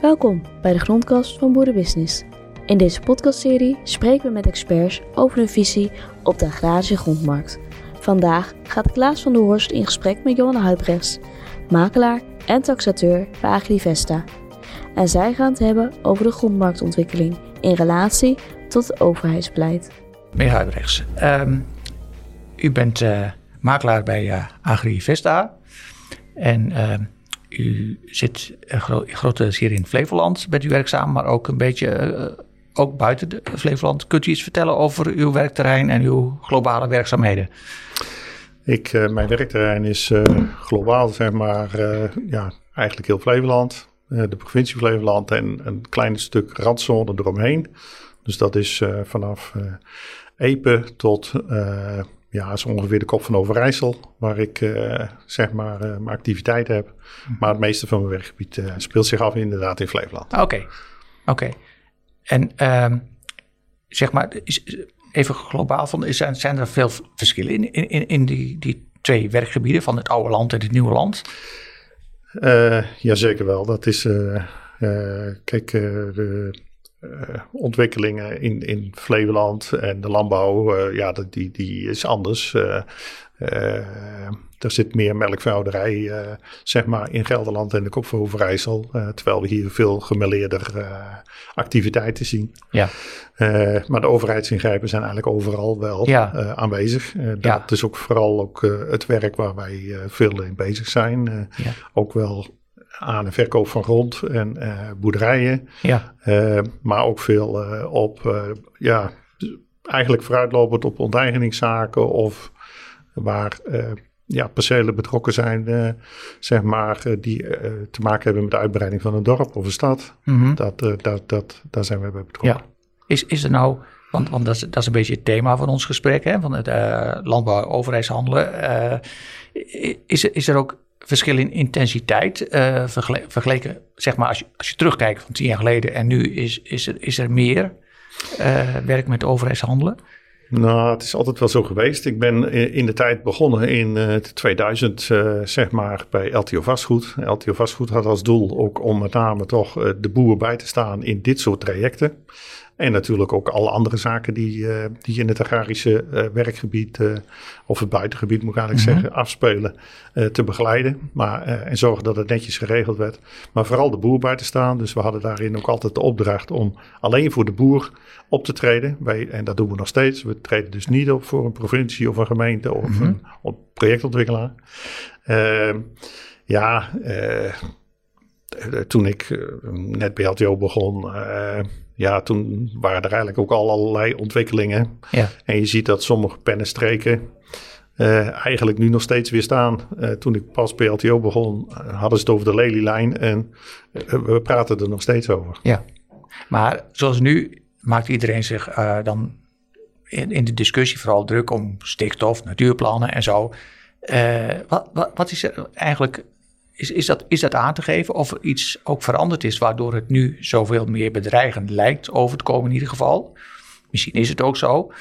Welkom bij de Grondkast van Boerenbusiness. In deze podcastserie spreken we met experts over hun visie op de agrarische grondmarkt. Vandaag gaat Klaas van der Horst in gesprek met Johanna Huibrechts, makelaar en taxateur bij Agrivesta. En zij gaan het hebben over de grondmarktontwikkeling in relatie tot het overheidsbeleid. Meneer Huibrechts, um, u bent uh, makelaar bij uh, Agrivesta en... Uh, u zit een gro grote hier in Flevoland, bent u werkzaam, maar ook een beetje uh, ook buiten de Flevoland. Kunt u iets vertellen over uw werkterrein en uw globale werkzaamheden? Ik, uh, mijn werkterrein is uh, globaal, zeg maar, ja, eigenlijk heel Flevoland. de provincie Flevoland en een klein stuk randzone eromheen. Dus dat is vanaf Epe tot ja, is ongeveer de kop van Overijssel, waar ik uh, zeg maar uh, mijn activiteit heb. Mhm. Maar het meeste van mijn werkgebied uh, speelt zich af inderdaad in Flevoland. Oké, okay. oké. En um, zeg maar, is, even globaal, van, is, zijn er veel verschillen in, in, in die, die twee werkgebieden van het oude land en het nieuwe land? ja, zeker wel. Dat is, kijk, de uh, ontwikkelingen in, in Flevoland en de landbouw, uh, ja, die, die is anders. Uh, er zit meer melkveehouderij, zeg maar, in Gelderland en de Kop van Overijssel. terwijl we hier veel gemeleerder activiteiten zien. Ja. maar de overheidsingrijpen zijn eigenlijk overal wel ja. aanwezig. dat ja. is ook vooral ook, het werk waar wij veel in bezig zijn. Ja. Ook wel aan en verkoop van grond en uh, boerderijen. Ja. Uh, maar ook veel uh, op, ja, eigenlijk vooruitlopend op onteigeningszaken of waar ja, percelen betrokken zijn, zeg maar, die te maken hebben met de uitbreiding van een dorp of een stad. Mm -hmm. dat, dat, dat, daar zijn we bij betrokken. Ja. Is, is er nou, want, want dat, is, dat is een beetje het thema van ons gesprek, hè, van het landbouw-overheidshandelen. is, is er ook verschil in intensiteit uh, vergeleken, zeg maar, als je, als je terugkijkt van tien jaar geleden en nu is, is, er, is er meer uh, werk met overheidshandelen? Nou, het is altijd wel zo geweest. Ik ben in de tijd begonnen in uh, 2000, zeg maar, bij LTO Vastgoed. LTO Vastgoed had als doel ook om met name toch de boer bij te staan in dit soort trajecten. En natuurlijk ook alle andere zaken die, uh, die in het agrarische uh, werkgebied, uh, of het buitengebied moet ik eigenlijk mhm. zeggen, afspelen, te begeleiden. Maar, en zorgen dat het netjes geregeld werd. Maar vooral de boer bij te staan. Dus we hadden daarin ook altijd de opdracht om alleen voor de boer op te treden. Wij, en dat doen we nog steeds. We treden dus niet op voor een provincie of een gemeente of mm -hmm. een projectontwikkelaar. Ehm, ja, toen ik net bij LTO begon ja, toen waren er eigenlijk ook al allerlei ontwikkelingen. Ja. En je ziet dat sommige pennenstreken uh, eigenlijk nu nog steeds weer staan. Uh, toen ik pas bij LTO begon, uh, hadden ze het over de lelielijn en we praten er nog steeds over. Ja, maar zoals nu maakt iedereen zich dan in, in, de discussie vooral druk om stikstof, natuurplannen en zo. wat, wat, wat is er eigenlijk is, is, dat, is dat aan te geven of er iets ook veranderd is waardoor het nu zoveel meer bedreigend lijkt over te komen in ieder geval? Misschien is het ook zo.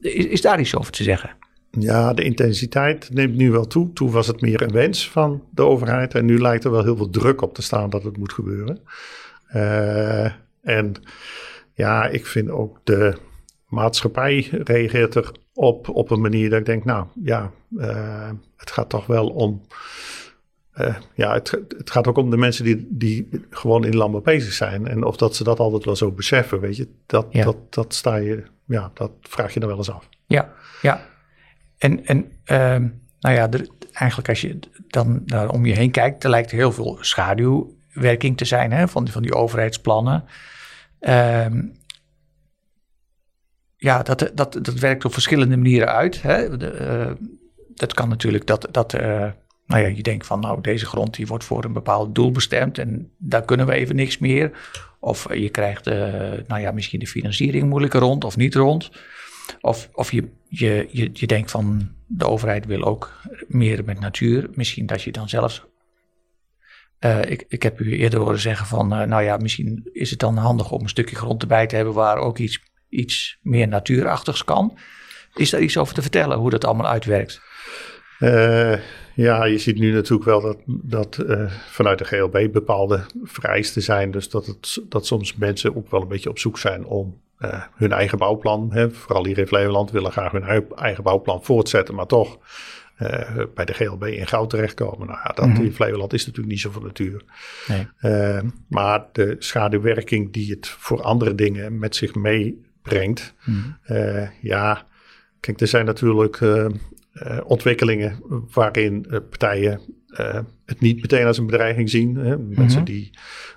Is, is daar iets over te zeggen? Ja, de intensiteit neemt nu wel toe. Toen was het meer een wens van de overheid en nu lijkt er wel heel veel druk op te staan dat het moet gebeuren. Uh, en ja, ik vind ook de maatschappij reageert erop op een manier dat ik denk, nou ja, uh, het gaat toch wel om uh, ja, het, het, gaat ook om de mensen die, die gewoon in landbouw bezig zijn. En of dat ze dat altijd wel zo beseffen, weet je. Dat, ja. dat, dat sta je, ja, dat vraag je dan wel eens af. Ja, ja. En, en uh, nou ja, er, eigenlijk als je dan om je heen kijkt, er lijkt heel veel schaduwwerking te zijn hè, van, die, van die overheidsplannen. Uh, ja, dat, dat, dat werkt op verschillende manieren uit. Hè. De, uh, dat kan natuurlijk dat, dat uh, nou ja, je denkt van nou deze grond die wordt voor een bepaald doel bestemd en daar kunnen we even niks meer. Of je krijgt uh, nou ja, misschien de financiering moeilijker rond of niet rond. Of, of je, je, je, je denkt van de overheid wil ook meer met natuur. Misschien dat je dan zelfs uh, ik, ik heb u eerder horen zeggen van, uh, nou ja, misschien is het dan handig om een stukje grond erbij te hebben waar ook iets, iets meer natuurachtigs kan. Is daar iets over te vertellen hoe dat allemaal uitwerkt? Ja, je ziet nu natuurlijk wel dat, dat vanuit de GLB bepaalde vereisten zijn. Dus dat, het, dat soms mensen ook wel een beetje op zoek zijn om hun eigen bouwplan, hè, vooral hier in Flevoland, willen graag hun eigen bouwplan voortzetten, maar toch bij de GLB in goud terechtkomen. Nou ja, dat mm in Flevoland is natuurlijk niet zo van natuur. Nee. Maar de schaduwwerking die het voor andere dingen met zich meebrengt. Mm uh, ja, kijk, er zijn natuurlijk ontwikkelingen waarin partijen het niet meteen als een bedreiging zien. Hè? Mensen mhm. die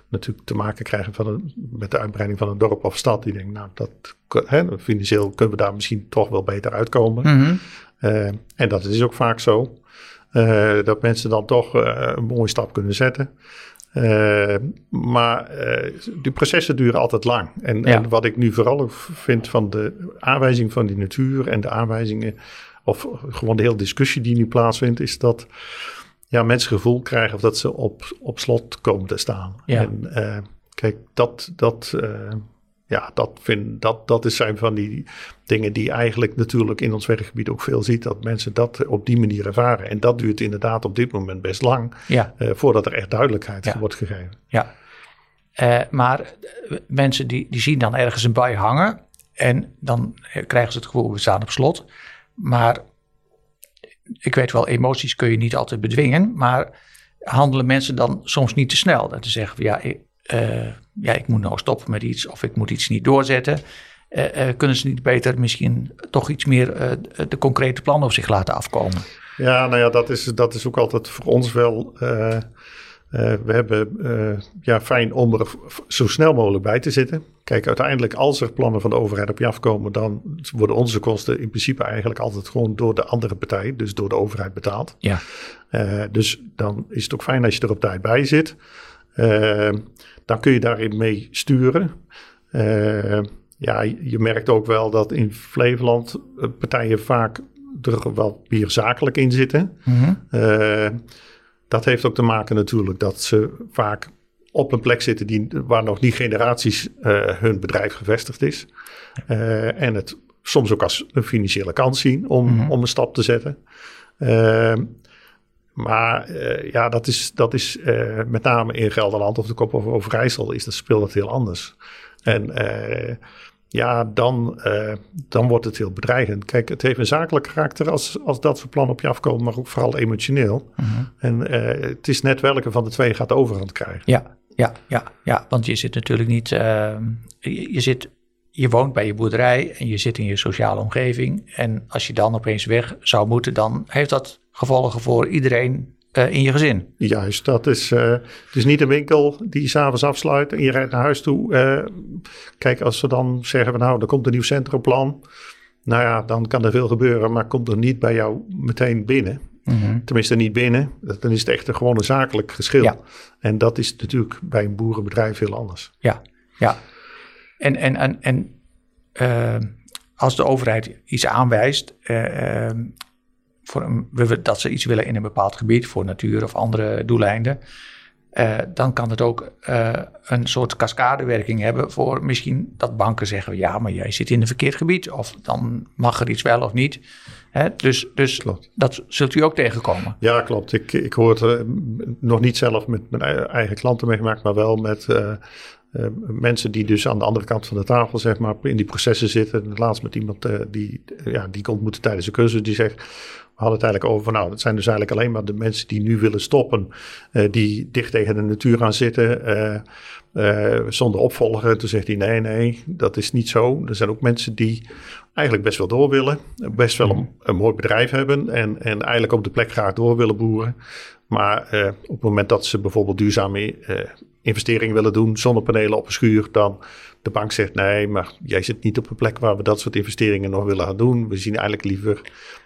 natuurlijk te maken krijgen van een, met de uitbreiding van een dorp of stad. Die denken, nou, dat, hè, financieel kunnen we daar misschien toch wel beter uitkomen. Mm eh, en dat is ook vaak zo. Eh, dat mensen dan toch eh, een mooie stap kunnen zetten. maar die processen duren altijd lang. En, en, wat ik nu vooral vind van de aanwijzing van die natuur en de aanwijzingen, of gewoon de hele discussie die nu plaatsvindt, is dat ja, mensen gevoel krijgen of dat ze op, op slot komen te staan. Ja. En kijk, dat, dat, ja, dat, vind, dat, dat is zijn van die dingen die eigenlijk natuurlijk in ons werkgebied ook veel ziet. Dat mensen dat op die manier ervaren. En dat duurt inderdaad op dit moment best lang. Ja. Uh, voordat er echt duidelijkheid wordt gegeven. Ja. Maar mensen die, die zien dan ergens een bui hangen. En dan krijgen ze het gevoel, we staan op slot. Maar ik weet wel, emoties kun je niet altijd bedwingen. Maar handelen mensen dan soms niet te snel? Dat te zeggen, ja, uh, ja, ik moet nou stoppen met iets of ik moet iets niet doorzetten. Uh, kunnen ze niet beter misschien toch iets meer de concrete plannen op zich laten afkomen? Ja, nou ja, dat is, dat is ook altijd voor ons wel. We hebben ja, fijn om er zo snel mogelijk bij te zitten. Kijk, uiteindelijk als er plannen van de overheid op je afkomen, dan worden onze kosten in principe eigenlijk altijd gewoon door de andere partij, dus door de overheid betaald. Ja. dus dan is het ook fijn als je er op tijd bij zit. Dan kun je daarin mee sturen. Ja, je merkt ook wel dat in Flevoland eh, partijen vaak er wel meer zakelijk in zitten. Mm dat heeft ook te maken natuurlijk dat ze vaak op een plek zitten die, waar nog niet generaties uh, hun bedrijf gevestigd is. Uh, en het soms ook als een financiële kans zien om, mm -hmm. om een stap te zetten. Maar uh, ja, dat is, dat is met name in Gelderland of de Kop of Overijssel is dat, speelt het heel anders. En ja, dan, dan wordt het heel bedreigend. Kijk, het heeft een zakelijk karakter als, als dat soort plannen op je afkomen, maar ook vooral emotioneel. Mhm. En het is net welke van de twee gaat de overhand krijgen. Ja, ja, ja, ja want je zit natuurlijk niet, je, je zit je woont bij je boerderij en je zit in je sociale omgeving. En als je dan opeens weg zou moeten, dan heeft dat gevolgen voor iedereen uh, in je gezin. Juist, dat is, uh, het is niet een winkel die s'avonds afsluit en je rijdt naar huis toe. Uh, kijk, als ze dan zeggen, we, nou, er komt een nieuw centrumplan. Nou ja, dan kan er veel gebeuren, maar komt er niet bij jou meteen binnen. Mm -hmm. Tenminste, niet binnen. Dan is het echt een gewoon een zakelijk geschil. Ja. En dat is natuurlijk bij een boerenbedrijf heel anders. Ja, ja. En, en, en, en als de overheid iets aanwijst, uh, voor een, dat ze iets willen in een bepaald gebied voor natuur of andere doeleinden, uh, dan kan het ook een soort cascadewerking hebben voor misschien dat banken zeggen: ja, maar jij zit in een verkeerd gebied, of dan mag er iets wel of niet. Hè? Dus, dus klopt. dat zult u ook tegenkomen. Ja, klopt. Ik, ik hoor het nog niet zelf met mijn eigen klanten meegemaakt, maar wel met uh, mensen die dus aan de andere kant van de tafel zeg maar, in die processen zitten. Laatst met iemand uh, die, ja, die ik ontmoette tijdens de cursus, die zegt... We hadden het eigenlijk over, nou, dat zijn dus eigenlijk alleen maar de mensen die nu willen stoppen, uh, die dicht tegen de natuur aan zitten, zonder opvolger. Toen zegt hij, nee, nee, dat is niet zo. Er zijn ook mensen die eigenlijk best wel door willen, best wel een, een mooi bedrijf hebben en, en eigenlijk op de plek graag door willen boeren. Maar uh, op het moment dat ze bijvoorbeeld duurzame uh, investeringen willen doen, zonnepanelen op een schuur, dan de bank zegt nee, maar jij zit niet op een plek waar we dat soort investeringen nog willen gaan doen. We zien eigenlijk liever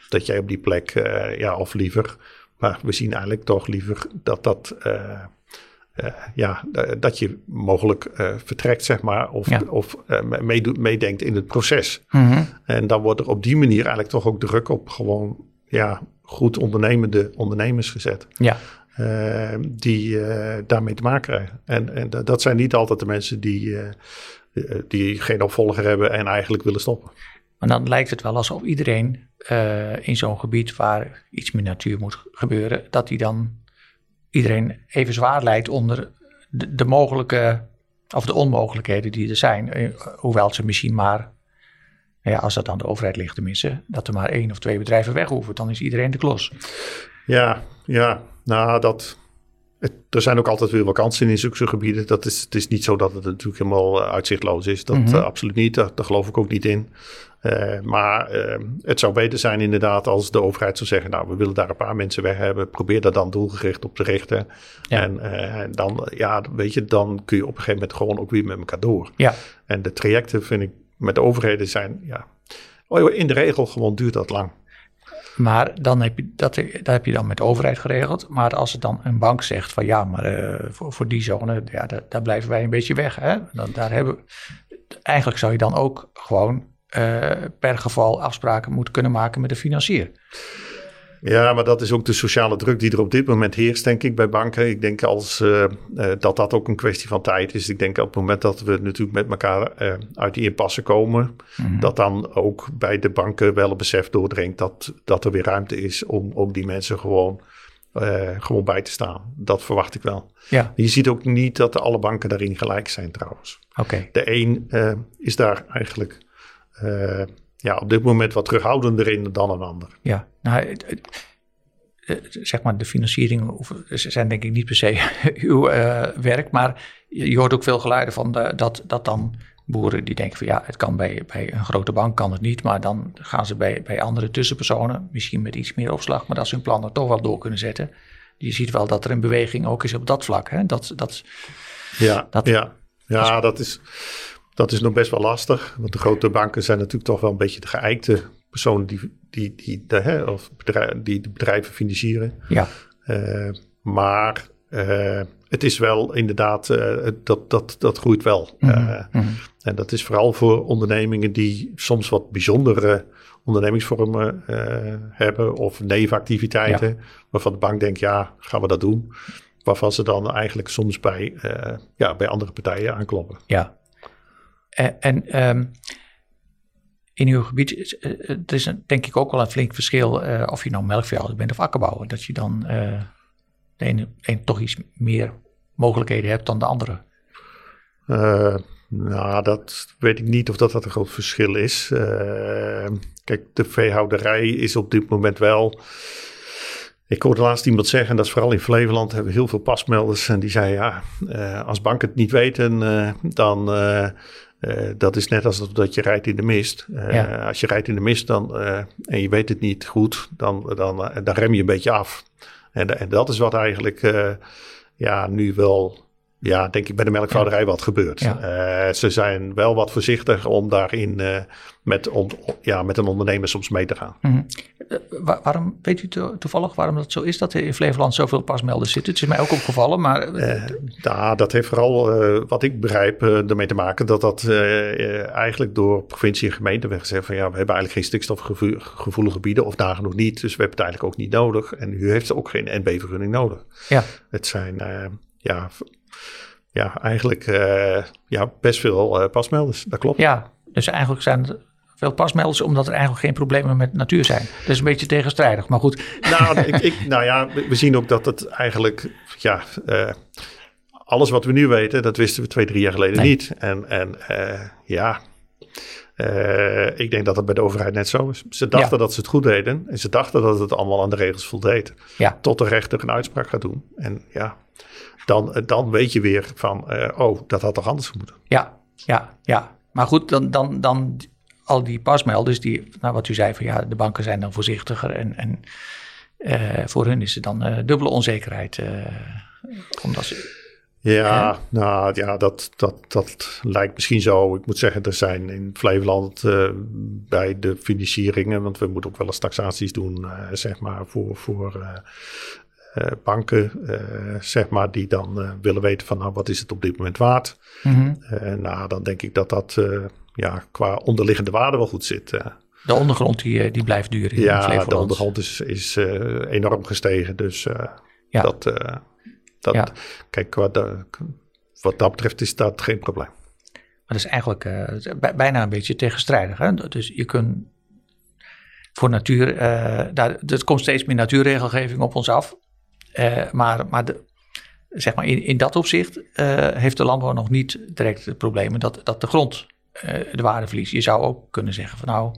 dat jij op die plek, uh, ja, of liever, maar we zien eigenlijk toch liever dat dat, ja, dat je mogelijk vertrekt, zeg maar, of, ja. of meedenkt in het proces. Mm -hmm. En dan wordt er op die manier eigenlijk toch ook druk op gewoon, ja, goed ondernemende ondernemers gezet. Ja. Uh, die uh, daarmee te maken krijgen. En, en dat zijn niet altijd de mensen die, uh, die geen opvolger hebben en eigenlijk willen stoppen. Maar dan lijkt het wel alsof iedereen in zo'n gebied waar iets meer natuur moet gebeuren, dat die dan iedereen even zwaar lijdt onder de, de mogelijke of de onmogelijkheden die er zijn. Hoewel ze misschien maar ja, als dat aan de overheid ligt tenminste, dat er maar één of twee bedrijven weg hoeven, dan is iedereen de klos. Ja, ja, nou dat, er zijn ook altijd weer vakanties in zulke gebieden. Dat is, het is niet zo dat het natuurlijk helemaal eh, uitzichtloos is. Dat mm absoluut niet, daar, geloof ik ook niet in. Uh, maar uh, het zou beter zijn inderdaad als de overheid zou zeggen... nou, we willen daar een paar mensen weg hebben. Probeer daar dan doelgericht op te richten. Ja. En uh, dan, ja, weet je, dan kun je op een gegeven moment gewoon ook weer met elkaar door. Ja. En de trajecten vind ik met de overheden zijn, ja, oh, in de regel gewoon duurt dat lang. Maar dan heb je dat, dat heb je dan met de overheid geregeld. Maar als het dan een bank zegt van ja, maar uh, voor, voor die zone, ja, daar, daar, blijven wij een beetje weg. Hè? Dan, daar hebben, eigenlijk zou je dan ook gewoon uh, per geval afspraken moeten kunnen maken met de financier. Ja, maar dat is ook de sociale druk die er op dit moment heerst, denk ik, bij banken. Ik denk als, uh, uh, dat dat ook een kwestie van tijd is. Ik denk op het moment dat we natuurlijk met elkaar uh, uit die impasse komen, mm dat dan ook bij de banken wel een besef doordringt dat, dat er weer ruimte is om ook die mensen gewoon, gewoon bij te staan. Dat verwacht ik wel. Ja. Je ziet ook niet dat alle banken daarin gelijk zijn trouwens. Oké. De een is daar eigenlijk ja, op dit moment wat terughoudender in dan een ander. Ja, nou, zeg maar de financiering zijn denk ik niet per se uw uh, werk, maar je hoort ook veel geluiden van de, dat, dat dan boeren die denken van ja, het kan bij, bij een grote bank kan het niet, maar dan gaan ze bij, bij andere tussenpersonen, misschien met iets meer opslag, maar dat ze hun plannen toch wel door kunnen zetten. Je ziet wel dat er een beweging ook is op dat vlak. Hè? Dat, dat, ja, dat, ja. ja, dat is dat is nog best wel lastig, want de grote banken zijn natuurlijk toch wel een beetje de geëikte personen die, die, die, de, hè, of die de bedrijven financieren. Ja. Uh, maar uh, het is wel inderdaad, uh, dat, dat, dat groeit wel. Mm -hmm. En dat is vooral voor ondernemingen die soms wat bijzondere ondernemingsvormen hebben of nevenactiviteiten, ja. waarvan de bank denkt, ja, gaan we dat doen? Waarvan ze dan eigenlijk soms bij, ja, bij andere partijen aankloppen. Ja, en um, in uw gebied, uh, er is denk ik ook wel een flink verschil uh, of je nou melkveehouder bent of akkerbouwer. Dat je dan de ene, toch iets meer mogelijkheden hebt dan de andere. nou, dat weet ik niet of dat, dat een groot verschil is. kijk, de veehouderij is op dit moment wel... Ik hoorde laatst iemand zeggen, dat is vooral in Flevoland, hebben we heel veel pasmelders. En die zei, ja, als banken het niet weten, dan uh, dat is net als dat je rijdt in de mist. Uh, Als je rijdt in de mist dan, uh, en je weet het niet goed, dan, dan, dan rem je een beetje af. En, en dat is wat eigenlijk ja, nu wel ja, denk ik bij de melkvouderij wat gebeurt. Ja. Uh, ze zijn wel wat voorzichtig om daarin uh, met, om, ja, met een ondernemer soms mee te gaan. Mm -hmm. uh, waarom, weet u to toevallig waarom dat zo is dat er in Flevoland zoveel pasmelders zitten? Het is mij ook opgevallen, maar... nou, dat heeft vooral, wat ik begrijp, ermee te maken dat dat eigenlijk door provincie en gemeente werd gezegd van ja, we hebben eigenlijk geen stikstofgevoelige gebieden of nagenoeg niet, dus we hebben het eigenlijk ook niet nodig. En u heeft ook geen NB-vergunning nodig. Ja. Het zijn ja, ja, eigenlijk uh, ja, best veel uh, pasmelders. Dat klopt. Ja, dus eigenlijk zijn er veel pasmelders omdat er eigenlijk geen problemen met natuur zijn. Dat is een beetje tegenstrijdig, maar goed. Nou, ik, ik, nou ja, we zien ook dat het eigenlijk, ja, uh, alles wat we nu weten, dat wisten we twee, drie jaar geleden nee. niet. En, en ja, uh, ik denk dat het bij de overheid net zo is. Ze dachten ja. dat ze het goed deden en ze dachten dat het allemaal aan de regels voldeed. Ja. Tot de rechter een uitspraak gaat doen. En ja, dan, dan weet je weer van, uh, oh, dat had toch anders moeten. Ja, ja, ja. Maar goed, dan, dan, dan al die pasmelders, die, nou wat u zei, van ja, de banken zijn dan voorzichtiger en, en uh, voor hun is er dan uh, dubbele onzekerheid. omdat ze, ja, nou ja, dat, dat, dat lijkt misschien zo. Ik moet zeggen, er zijn in Flevoland uh, bij de financieringen, want we moeten ook wel eens taxaties doen, uh, zeg maar, voor, voor banken, zeg maar, die dan willen weten van, nou, wat is het op dit moment waard? Mm -hmm. nou, dan denk ik dat dat ja, qua onderliggende waarde wel goed zit. de ondergrond die, die blijft duur in ja, Flevoland. de ondergrond is, is enorm gestegen, dus ja. dat dat, Ja. Kijk, wat, wat dat betreft is dat geen probleem. dat is eigenlijk uh, bijna een beetje tegenstrijdig. Hè? Dus je kunt voor natuur, uh, daar, er komt steeds meer natuurregelgeving op ons af. Uh, maar maar, de, zeg maar in, in dat opzicht heeft de landbouw nog niet direct het probleem dat, dat de grond de waarde verliest. Je zou ook kunnen zeggen van nou,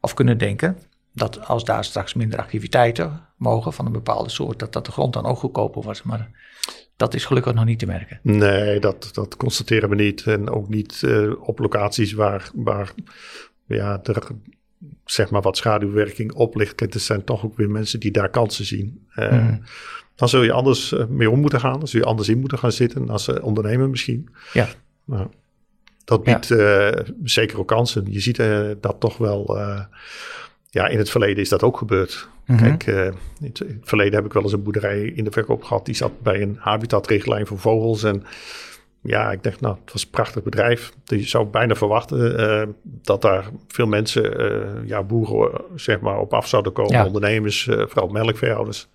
of kunnen denken dat als daar straks minder activiteiten mogen van een bepaalde soort, dat, dat de grond dan ook goedkoper wordt. Maar dat is gelukkig nog niet te merken. Nee, dat, dat constateren we niet. En ook niet uh, op locaties waar, waar ja, er zeg maar wat schaduwwerking op ligt. Er zijn toch ook weer mensen die daar kansen zien. Uh, mm. Dan zul je anders uh, mee om moeten gaan. Dan zul je anders in moeten gaan zitten als ondernemer misschien. Ja. Nou, dat biedt ja. zeker ook kansen. Je ziet dat toch wel ja, in het verleden is dat ook gebeurd. Mhm. Kijk, uh, in het verleden heb ik wel eens een boerderij in de verkoop gehad. Die zat bij een habitatrichtlijn voor vogels. En ja, ik dacht, nou, het was een prachtig bedrijf. Je zou bijna verwachten uh, dat daar veel mensen, uh, ja, boeren, zeg maar, op af zouden komen. Ja. Ondernemers, vooral melkveehouders.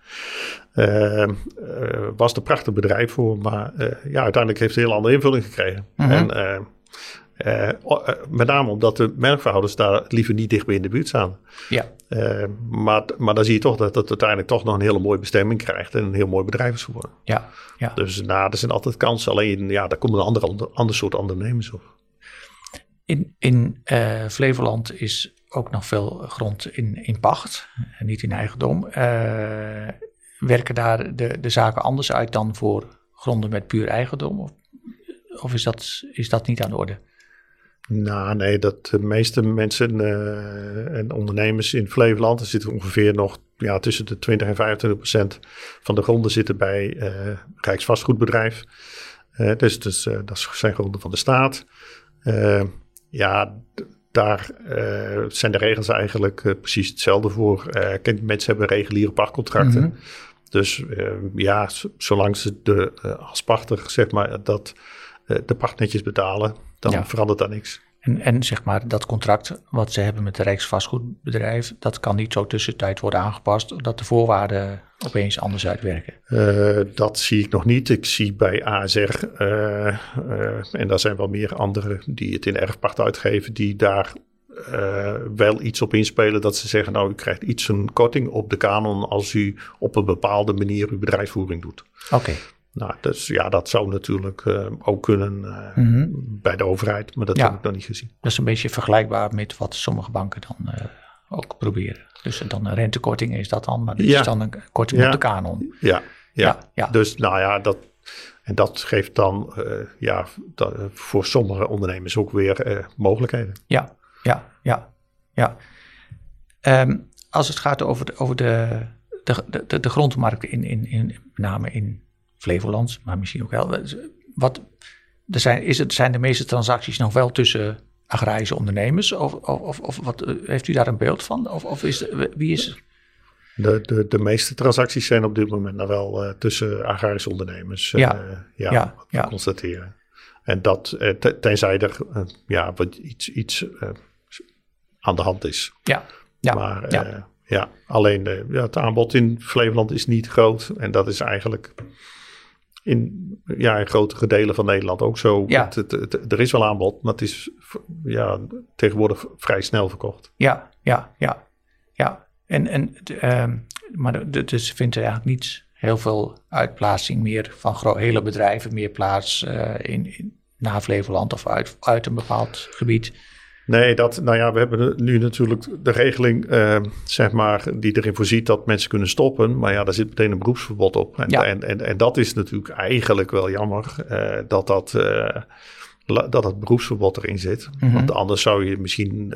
was het een prachtig bedrijf voor. Maar ja, uiteindelijk heeft het een heel andere invulling gekregen. Mhm. En uh, met name omdat de melkverhouders daar liever niet dicht bij in de buurt staan. Ja. Uh, maar, maar dan zie je toch dat het uiteindelijk toch nog een hele mooie bestemming krijgt en een heel mooi bedrijf is geworden. Ja. ja. Dus nou, er zijn altijd kansen, alleen ja, daar komen een andere, ander soort ondernemers op. In, in uh, Flevoland is ook nog veel grond in, in pacht, en niet in eigendom. werken daar de, de zaken anders uit dan voor gronden met puur eigendom? Of, of is, dat, is dat niet aan de orde? Nou, nee, dat de meeste mensen uh, en ondernemers in Flevoland, er zitten ongeveer nog ja, tussen de 20 en 25 procent van de gronden zitten bij uh, Rijksvastgoedbedrijf. Uh, dus dus dat zijn gronden van de staat. ja, daar zijn de regels eigenlijk precies hetzelfde voor. mensen hebben reguliere pachtcontracten. Mm Dus ja, zolang ze de als pachter, zeg maar, dat de pacht netjes betalen, dan verandert daar niks. En, en zeg maar, dat contract wat ze hebben met de Rijksvastgoedbedrijf, dat kan niet zo tussentijd worden aangepast, dat de voorwaarden opeens anders uitwerken? Uh, dat zie ik nog niet. Ik zie bij ASR, uh, uh, en daar zijn wel meer anderen die het in erfpacht uitgeven, die daar wel iets op inspelen. Dat ze zeggen, nou, u krijgt iets een korting op de kanon als u op een bepaalde manier uw bedrijfsvoering doet. Oké. Nou, dus ja, dat zou natuurlijk uh, ook kunnen uh, mm -hmm. bij de overheid, maar dat ja. heb ik nog niet gezien. Dat is een beetje vergelijkbaar met wat sommige banken dan uh, ook proberen. Dus dan een rentekorting is dat dan, maar dit ja. is dan een korting ja. op de kanon. Ja. Ja. ja, dus nou ja, dat, en dat geeft dan ja, dat, voor sommige ondernemers ook weer mogelijkheden. Ja, ja, ja, ja. Um, als het gaat over de, over de, de, de, de grondmarkt in, in, in, met name in Flevoland, maar misschien ook wel. Wat, er zijn, is het, zijn de meeste transacties nog wel tussen agrarische ondernemers? Of, of, of wat, heeft u daar een beeld van? Of, of is, wie is de, de, de meeste transacties zijn op dit moment nog wel uh, tussen agrarische ondernemers. Ja, uh, ja, ja, wat ja. constateren. En dat tenzij er ja, wat iets, iets aan de hand is. Ja, ja. Maar ja. ja alleen ja, het aanbod in Flevoland is niet groot. En dat is eigenlijk in, ja, in grotere delen van Nederland ook zo. Ja. Het, het, het, er is wel aanbod, maar het is ja, tegenwoordig vrij snel verkocht. Ja, ja, ja. ja. En, en, uh, maar dus vindt er eigenlijk niet heel veel uitplaatsing meer van hele bedrijven meer plaats uh, in, in, na Flevoland of uit, uit een bepaald gebied. Nee, dat, nou ja, we hebben nu natuurlijk de regeling, uh, zeg maar, die erin voorziet dat mensen kunnen stoppen. Maar ja, daar zit meteen een beroepsverbod op. En, ja. en, en, en, dat is natuurlijk eigenlijk wel jammer uh, dat dat. Uh, dat het beroepsverbod erin zit. Mm -hmm. Want anders zou je misschien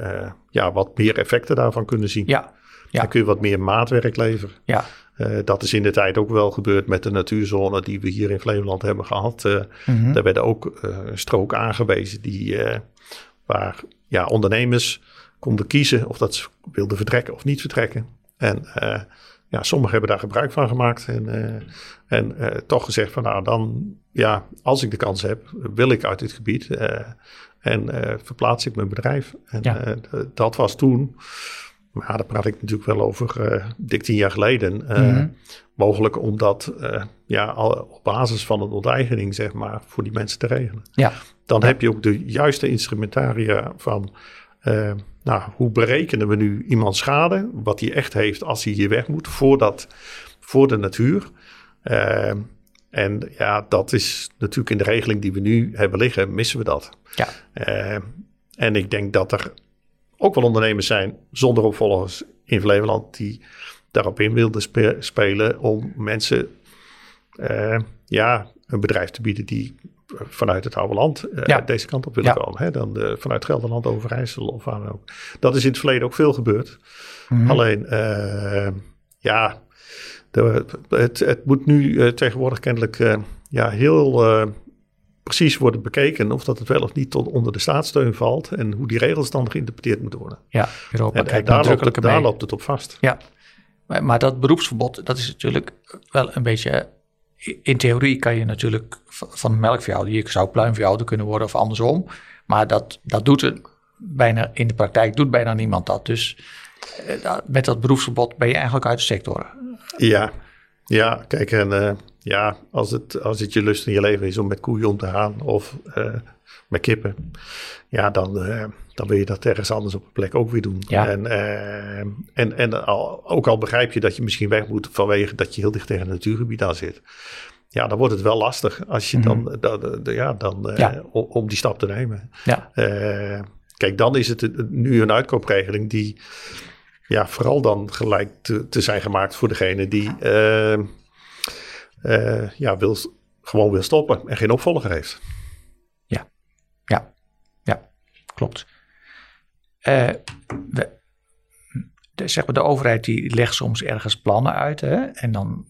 ja, wat meer effecten daarvan kunnen zien. Ja. Ja. Dan kun je wat meer maatwerk leveren. Ja. Uh, dat is in de tijd ook wel gebeurd met de natuurzone die we hier in Flevoland hebben gehad. Uh, mm -hmm. Daar werden ook uh, strook aangewezen die, waar ja, ondernemers konden kiezen of dat ze wilden vertrekken of niet vertrekken. En uh, ja, sommigen hebben daar gebruik van gemaakt en, uh, en uh, toch gezegd van nou dan, ja, als ik de kans heb, wil ik uit dit gebied en verplaats ik mijn bedrijf. En ja. dat was toen, Maar daar praat ik natuurlijk wel over dik tien jaar geleden. Mhm. Mogelijk om dat uh, ja, al op basis van een onteigening, zeg maar, voor die mensen te regelen. Ja. Dan heb je ook de juiste instrumentaria van, uh, nou, hoe berekenen we nu iemand schade, wat hij echt heeft als hij hier weg moet, voor, dat, voor de natuur. Uh, en ja, dat is natuurlijk in de regeling die we nu hebben liggen, missen we dat. Ja. Uh, en ik denk dat er ook wel ondernemers zijn zonder opvolgers in Flevoland die daarop in wilden spe spelen om mensen ja, een bedrijf te bieden die vanuit het oude land uh, ja. deze kant op willen Ja. komen. Hè? Dan uh, vanuit Gelderland, Overijssel of waar dan ook. Dat is in het verleden ook veel gebeurd. Mhm. Alleen, uh, ja, de, het, het, moet nu uh, tegenwoordig kennelijk ja, heel precies worden bekeken of dat het wel of niet tot onder de staatssteun valt en hoe die regels dan geïnterpreteerd moeten worden. Ja, Europa en, kijkt en daar, loopt het, daar mee. loopt het op vast. Ja, maar, maar dat beroepsverbod, dat is natuurlijk wel een beetje... In theorie kan je natuurlijk van melkveehouder, je zou pluimveehouder kunnen worden of andersom. Maar dat, dat doet het bijna, in de praktijk doet bijna niemand dat. Dus eh, met dat beroepsverbod ben je eigenlijk uit de sector. Ja, ja kijk, en uh, ja, als het, als het je lust in je leven is om met koeien om te gaan of uh, met kippen, ja, dan, uh, dan wil je dat ergens anders op een plek ook weer doen. Ja. En, uh, en, en al, ook al begrijp je dat je misschien weg moet vanwege dat je heel dicht tegen een natuurgebied aan zit. Ja, dan wordt het wel lastig als je dan, mm -hmm. dan, dan, ja, dan ja. om, om, die stap te nemen. Ja. kijk, dan is het nu een uitkoopregeling die ja, vooral dan gelijk te, te zijn gemaakt voor degene die ja, wil, gewoon wil stoppen en geen opvolger heeft. Klopt. We, de, zeg maar, de overheid die legt soms ergens plannen uit. Hè? En dan,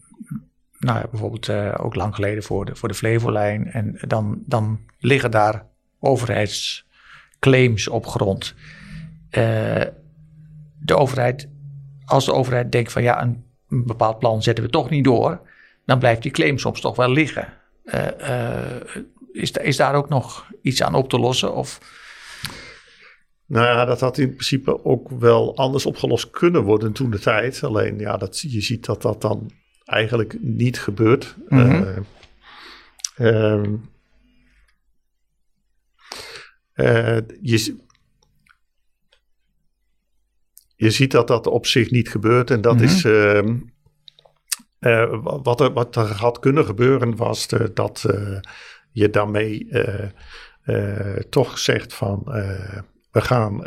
nou bijvoorbeeld ook lang geleden voor de, voor de Flevolijn. En dan, dan liggen daar overheidsclaims op grond. Uh, de overheid, als de overheid denkt van ja, een, bepaald plan zetten we toch niet door, dan blijft die claim soms toch wel liggen. Is, is daar ook nog iets aan op te lossen? Of? Nou ja, dat had in principe ook wel anders opgelost kunnen worden toen de tijd. Alleen ja, dat, je ziet dat dat dan eigenlijk niet gebeurt. Mm -hmm. uh, je, je ziet dat dat op zich niet gebeurt. En dat Mhm. mm -hmm. is. Uh, uh, wat, er, wat er had kunnen gebeuren, was de, dat je daarmee toch zegt van. We gaan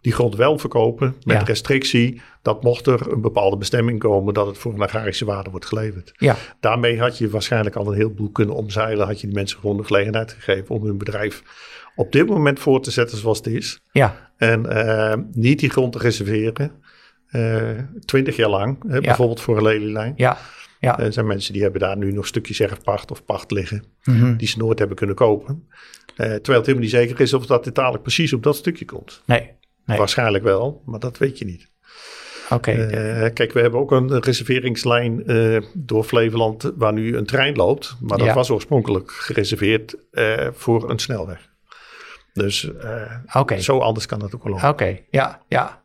die grond wel verkopen met Ja. restrictie dat mocht er een bepaalde bestemming komen dat het voor een agrarische waarde wordt geleverd. Ja, Daarmee had je waarschijnlijk al een heleboel kunnen omzeilen. Had je die mensen gewoon de gelegenheid gegeven om hun bedrijf op dit moment voor te zetten zoals het is. ja, En uh, niet die grond te reserveren. Twintig jaar lang, hè, bijvoorbeeld voor een lelielijn. ja, ja. Er zijn mensen die hebben daar nu nog stukjes erfpacht of pacht liggen. Mhm. Die ze nooit hebben kunnen kopen. Uh, terwijl het helemaal niet zeker is of dat dit dadelijk precies op dat stukje komt. Nee, nee. Waarschijnlijk wel, maar dat weet je niet. oké. Uh, kijk, we hebben ook een reserveringslijn uh, door Flevoland waar nu een trein loopt. Maar dat Ja. was oorspronkelijk gereserveerd uh, voor een snelweg. Dus Oké. zo anders kan dat ook wel lopen. Oké, ja, ja.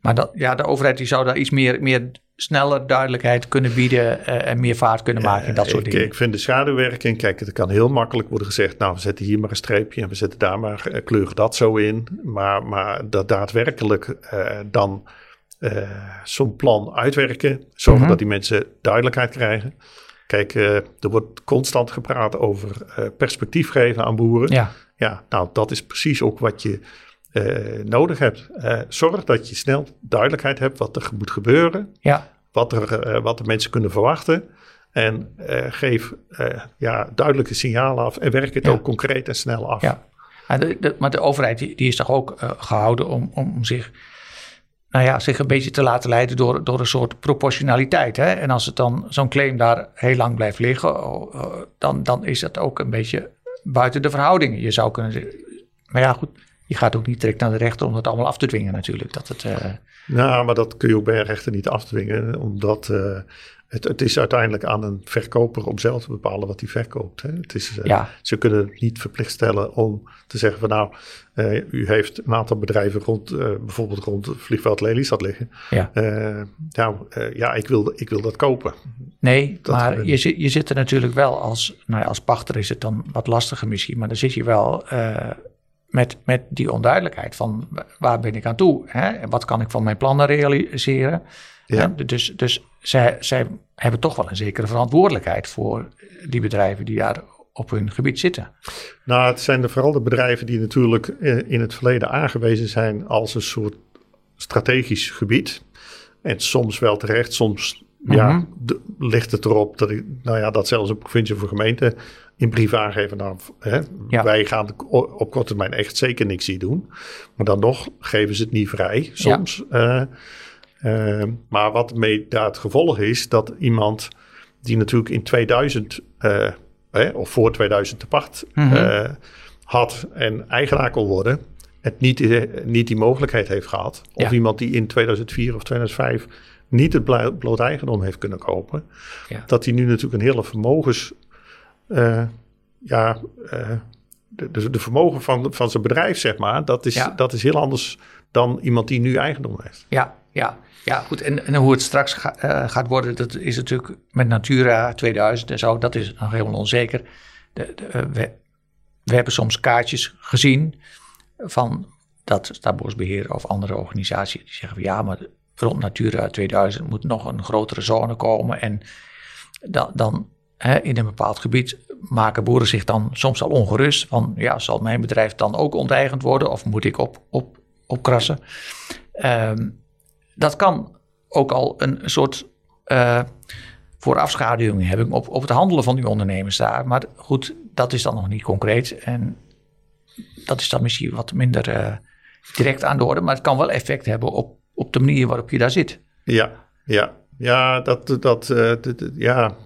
Maar dat, ja, de overheid die zou daar iets meer, meer sneller duidelijkheid kunnen bieden uh, en meer vaart kunnen maken en dat soort ik, dingen. Ik vind de schaduwwerking, kijk, het kan heel makkelijk worden gezegd, nou, we zetten hier maar een streepje en we zetten daar maar, uh, kleuren dat zo in. Maar, maar dat daadwerkelijk uh, dan zo'n plan uitwerken, zorgen Mhm. dat die mensen duidelijkheid krijgen. Kijk, er wordt constant gepraat over perspectief geven aan boeren. Ja, Ja, nou, dat is precies ook wat je uh, nodig hebt. Uh, zorg dat je snel duidelijkheid hebt wat er moet gebeuren, ja, wat, er, uh, wat de mensen kunnen verwachten. En geef ja, duidelijke signalen af en werk het Ja. ook concreet en snel af. ja. Maar de, de, maar de overheid die, die is toch ook gehouden om, om, om zich, nou ja, zich een beetje te laten leiden door, door een soort proportionaliteit. Hè? En als het dan zo'n claim daar heel lang blijft liggen, uh, dan, dan is dat ook een beetje buiten de verhoudingen. Je zou kunnen zeggen, maar ja, goed, je gaat ook niet direct naar de rechter om dat allemaal af te dwingen natuurlijk. Dat het, uh... Nou, maar dat kun je ook bij een rechter niet afdwingen, omdat uh, het, het is uiteindelijk aan een verkoper om zelf te bepalen wat hij verkoopt. Hè. Het is, eh, Ja. Ze kunnen het niet verplicht stellen om te zeggen van nou, eh, u heeft een aantal bedrijven rond, eh, bijvoorbeeld rond het vliegveld Lelystad liggen. Ja. Eh, nou, eh, ja, ik wil, ik wil dat kopen. Nee, Dat maar je, zit- je zit er natuurlijk wel als, nou ja, als pachter is het dan wat lastiger misschien, maar dan zit je wel eh, met, met die onduidelijkheid van wa- waar ben ik aan toe? Hè? En wat kan ik van mijn plannen realiseren? Ja. Hè? Dus, dus zij, zij hebben toch wel een zekere verantwoordelijkheid voor die bedrijven die daar op hun gebied zitten. Nou, het zijn de, vooral de bedrijven die natuurlijk eh, in het verleden aangewezen zijn als een soort strategisch gebied. En soms wel terecht, soms ja, Mhm. de- ligt het erop dat, ik, nou ja, dat zelfs op provincie of gemeente in brief aangeven. Nou, hè, Ja. wij gaan op korte termijn echt zeker niks hier doen. Maar dan nog geven ze het niet vrij, soms. Eh, eh, maar wat mee daar het gevolg is, dat iemand die natuurlijk in 2000 eh, hè, of voor 2000 te pacht had en eigenaar kon worden, het niet, niet die mogelijkheid heeft gehad. Of Ja. iemand die in 2004 of 2005 niet het bloot eigendom heeft kunnen kopen, dat hij nu natuurlijk een hele vermogens, eh, ja, eh, de, de, de vermogen van, van zijn bedrijf, zeg maar, dat is, Ja. dat is heel anders dan iemand die nu eigendom heeft. Ja, ja, ja goed. En, en hoe het straks ga- eh, gaat worden, dat is natuurlijk met Natura 2000 en zo, dat is nog helemaal onzeker. De, de, we, we hebben soms kaartjes gezien van dat Staatsbosbeheer of andere organisaties die zeggen van ja, maar rond Natura 2000 moet nog een grotere zone komen en dan, dan in een bepaald gebied maken boeren zich dan soms al ongerust van ja, zal mijn bedrijf dan ook onteigend worden of moet ik op, op, opkrassen? Ehm, dat kan ook al een soort eh voorafschaduwing hebben op, op het handelen van die ondernemers daar. Maar goed, dat is dan nog niet concreet. En dat is dan misschien wat minder eh, direct aan de orde. Maar het kan wel effect hebben op, op de manier waarop je daar zit. Ja, ja. Ja, dat, dat, eh, ja,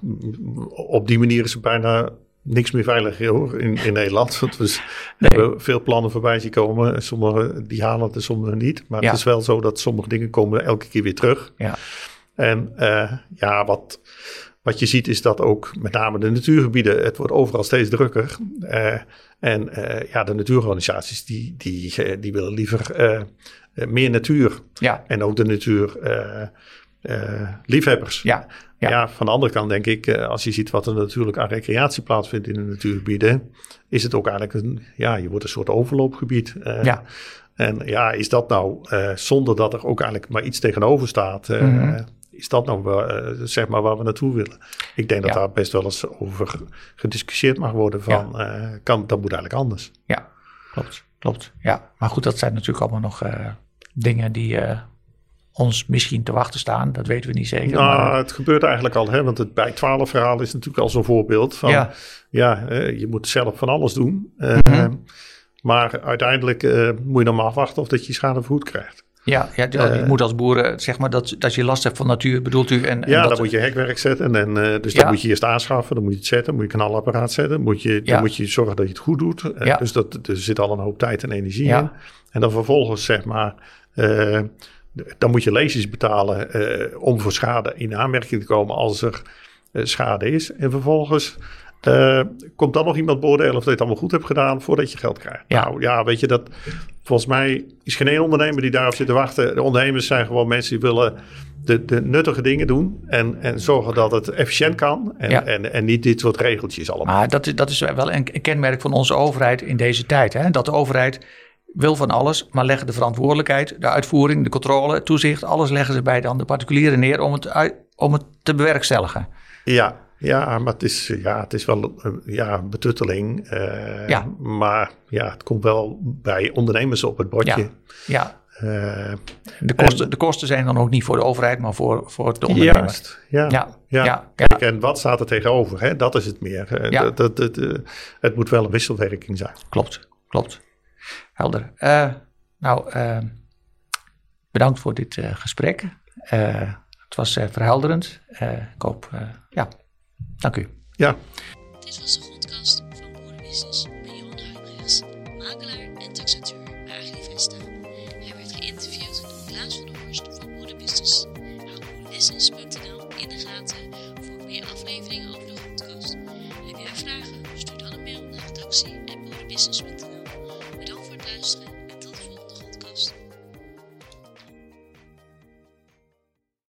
op die manier is er bijna niks meer veilig hoor, in, in Nederland. Want we hebben veel plannen voorbij zien komen. Sommige die halen het en sommige niet. Maar Ja. het is wel zo dat sommige dingen komen elke keer weer terug. Ja, En eh, ja, wat, wat je ziet is dat ook met name de natuurgebieden, het wordt overal steeds drukker. Eh, en ja, de natuurorganisaties die, die, die willen liever meer natuur. ja, En ook de natuur eh, liefhebbers. ja, ja. Ja. van de andere kant denk ik, eh, als je ziet wat er natuurlijk aan recreatie plaatsvindt in de natuurgebieden, is het ook eigenlijk een, ja, je wordt een soort overloopgebied. Eh, Ja. En ja, is dat nou, zonder dat er ook eigenlijk maar iets tegenover staat, Mhm. is dat nou zeg maar waar we naartoe willen? Ik denk dat daar best wel eens over gediscussieerd mag worden van, kan, dat moet eigenlijk anders. ja, klopt, klopt. Ja, maar goed, dat zijn natuurlijk allemaal nog dingen die ons misschien te wachten staan. Dat weten we niet zeker. Nou, maar, het gebeurt eigenlijk al, hè, want het bij 12 verhaal is natuurlijk al zo'n voorbeeld van, Ja. ja, eh, je moet zelf van alles doen. eh, Mhm. Maar uiteindelijk eh, moet je dan maar afwachten of dat je je schade vergoed krijgt. ja, ja, je moet als boeren, zeg maar, dat, dat je last hebt van natuur, bedoelt u? En, en Ja, dat, dan moet je hekwerk zetten. En, eh, dus Ja. dan moet je eerst aanschaffen, dan moet je het zetten, moet je kanalapparaat zetten. Moet je, Ja. Dan moet je zorgen dat je het goed doet. Ja. Dus dat, er zit al een hoop tijd en energie in. En dan vervolgens zeg maar, dan moet je leesjes betalen eh, om voor schade in aanmerking te komen als er eh, schade is. En vervolgens eh, komt dan nog iemand beoordelen of je het allemaal goed hebt gedaan voordat je geld krijgt. Ja. Nou ja, weet je dat, volgens mij is geen één ondernemer die daarop zit te wachten. De ondernemers zijn gewoon mensen die willen de, de nuttige dingen doen en, en zorgen dat het efficiënt kan. En, Ja. en, en niet dit soort regeltjes allemaal. Maar dat is, dat is wel een een kenmerk van onze overheid in deze tijd. Hè? Dat de overheid wil van alles, maar leggen de verantwoordelijkheid, de uitvoering, de controle, het toezicht, alles leggen ze bij dan de particulieren neer om het, uit- om het te bewerkstelligen. Ja, ja, maar het is, ja, het is wel een ja, betutteling. eh, Ja. Maar ja, het komt wel bij ondernemers op het bordje. Ja, ja. Eh, De, kosten, de kosten zijn dan ook niet voor de overheid, maar voor, voor de ondernemer. juist, ja. Ja, ja, ja. Kijk, en wat staat er tegenover? Hè? Dat is het meer. Eh, Ja. dat, dat, dat, eh, het moet wel een wisselwerking zijn. Klopt, klopt. Helder. Eh, nou, eh, bedankt voor dit eh, gesprek. het was verhelderend. ik hoop, ja, dank u. Ja. Dit was de podcast van Boerenbusiness met Johan Huibrechts, makelaar en taxateur bij Agrivesta. Hij werd geïnterviewd door Klaas van Horst van Boerenbusiness. Hou boerenbusiness.nl in de gaten voor meer afleveringen over de podcast. Heb jij vragen? Stuur dan een mail naar taxi.boerenbusiness.nl